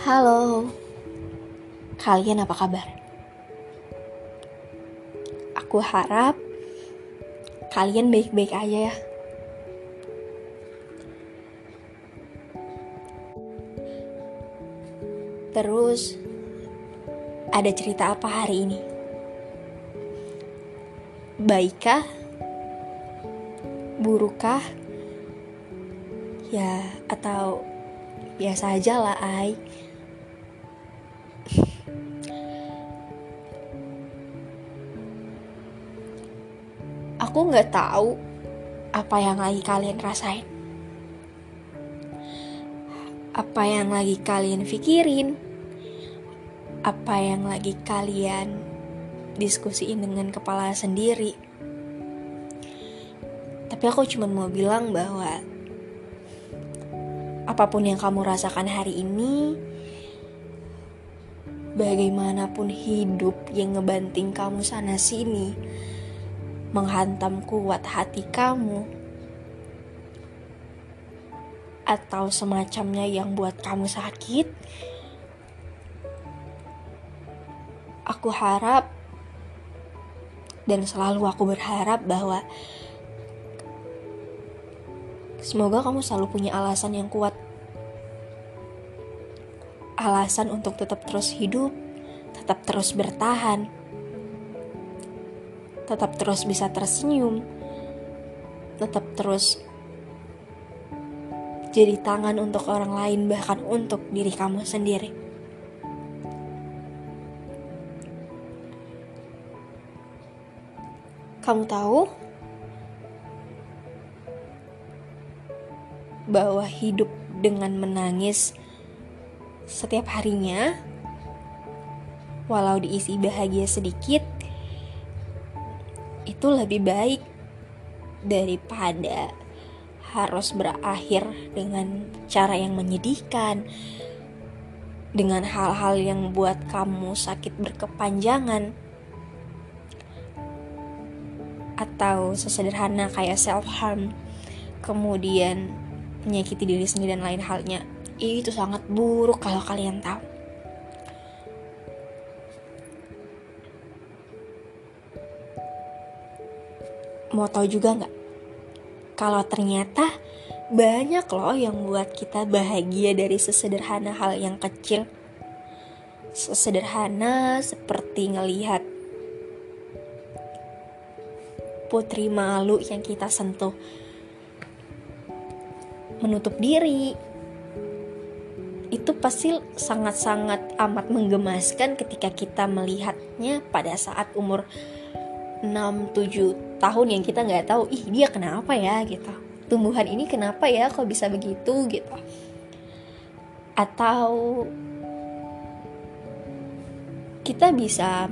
Halo, kalian apa kabar? Aku harap kalian baik-baik aja ya. Terus, ada cerita apa hari ini? Baikkah? Burukkah? Ya, atau biasa aja lah, Ai. Aku nggak tahu apa yang lagi kalian rasain. Apa yang lagi kalian pikirin. Apa yang lagi kalian diskusiin dengan kepala sendiri. Tapi aku cuma mau bilang bahwa apa pun yang kamu rasakan hari ini, bagaimanapun hidup yang ngebanting kamu sana sini, menghantam kuat hati kamu, atau semacamnya yang buat kamu sakit, aku harap dan selalu aku berharap bahwa semoga kamu selalu punya alasan yang kuat. Alasan untuk tetap terus hidup, tetap terus bertahan, tetap terus bisa tersenyum, tetap terus jadi tangan untuk orang lain, bahkan untuk diri kamu sendiri. Kamu tahu bahwa hidup dengan menangis setiap harinya, walau diisi bahagia sedikit, itu lebih baik daripada harus berakhir dengan cara yang menyedihkan, dengan hal-hal yang buat kamu sakit berkepanjangan atau sesederhana kayak self harm kemudian menyakiti diri sendiri dan lain halnya itu sangat buruk kalau kalian tahu mau tahu juga nggak? Kalau ternyata banyak loh yang buat kita bahagia dari sesederhana hal yang kecil. Sesederhana seperti ngelihat putri malu yang kita sentuh. Menutup diri. Itu pasti sangat-sangat amat menggemaskan ketika kita melihatnya pada saat umur 6-7 tahun yang kita nggak tahu ih dia kenapa ya? gitu. Tumbuhan ini kenapa ya kok bisa begitu? gitu. Atau kita bisa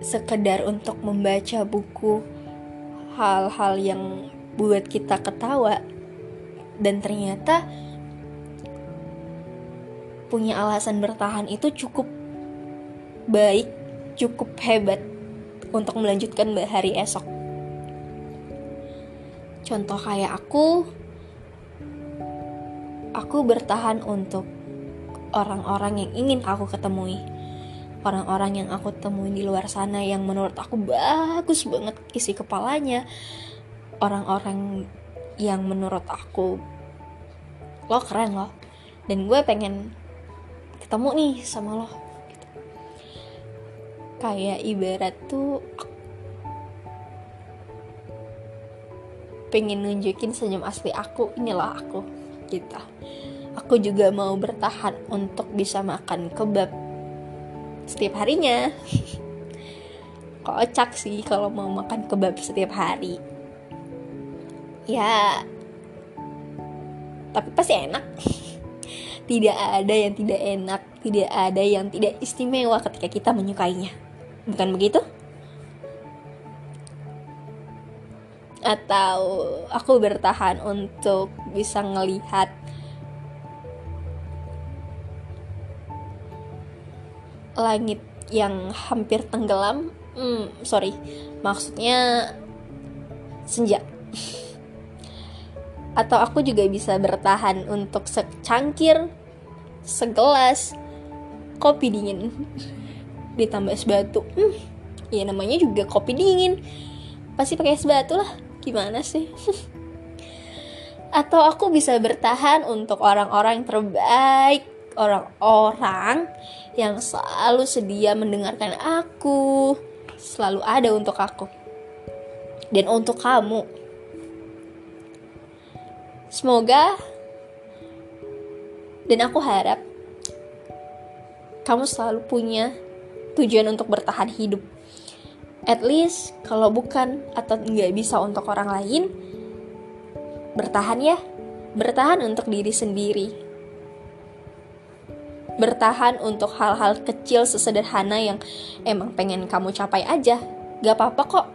sekedar untuk membaca buku hal-hal yang buat kita ketawa dan ternyata punya alasan bertahan itu cukup baik, cukup hebat untuk melanjutkan hari esok. Contoh kayak aku, aku bertahan untuk orang-orang yang ingin aku ketemui orang-orang yang aku temuin di luar sana yang menurut aku bagus banget isi kepalanya orang-orang yang menurut aku lo keren loh dan gue pengen ketemu nih sama lo. Kayak ibarat tuh pengen nunjukin senyum asli aku inilah aku gitu. Aku juga mau bertahan untuk bisa makan kebab setiap harinya. Kocak sih kalau mau makan kebab setiap hari. Ya tapi pasti enak. Tidak ada yang tidak enak tidak ada yang tidak istimewa ketika kita menyukainya bukan begitu? Atau aku bertahan untuk bisa ngelihat langit yang hampir tenggelam? Hmm, sorry. Maksudnya senja. Atau aku juga bisa bertahan untuk secangkir segelas kopi dingin ditambah es batu. Hmm, ya namanya juga kopi dingin. Pasti pakai es batu lah. Gimana sih? Atau aku bisa bertahan untuk orang-orang yang terbaik orang-orang yang selalu sedia mendengarkan aku selalu ada untuk aku dan untuk kamu. Semoga dan aku harap kamu selalu punya tujuan untuk bertahan hidup. At least kalau bukan atau nggak bisa untuk orang lain, bertahan ya. Bertahan untuk diri sendiri. Bertahan untuk hal-hal kecil sesederhana yang emang pengen kamu capai aja. Gak apa-apa kok.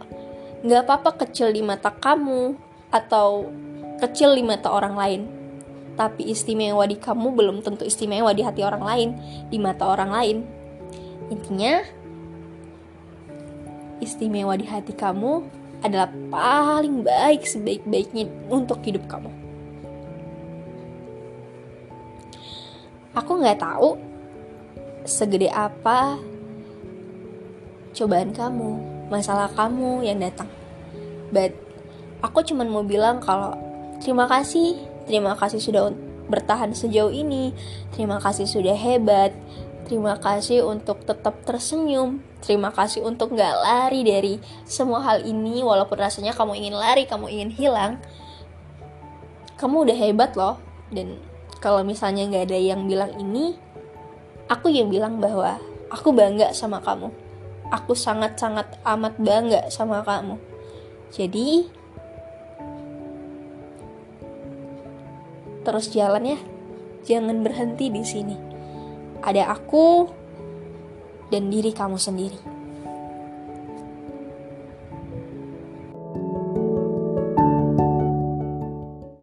Gak apa-apa kecil di mata kamu atau kecil di mata orang lain tapi istimewa di kamu belum tentu istimewa di hati orang lain, di mata orang lain. Intinya, istimewa di hati kamu adalah paling baik sebaik-baiknya untuk hidup kamu. Aku nggak tahu segede apa cobaan kamu, masalah kamu yang datang. But aku cuma mau bilang kalau terima kasih Terima kasih sudah bertahan sejauh ini. Terima kasih sudah hebat. Terima kasih untuk tetap tersenyum. Terima kasih untuk gak lari dari semua hal ini walaupun rasanya kamu ingin lari, kamu ingin hilang. Kamu udah hebat loh. Dan kalau misalnya gak ada yang bilang ini, aku yang bilang bahwa aku bangga sama kamu. Aku sangat-sangat amat bangga sama kamu. Jadi, terus jalan ya. Jangan berhenti di sini. Ada aku dan diri kamu sendiri.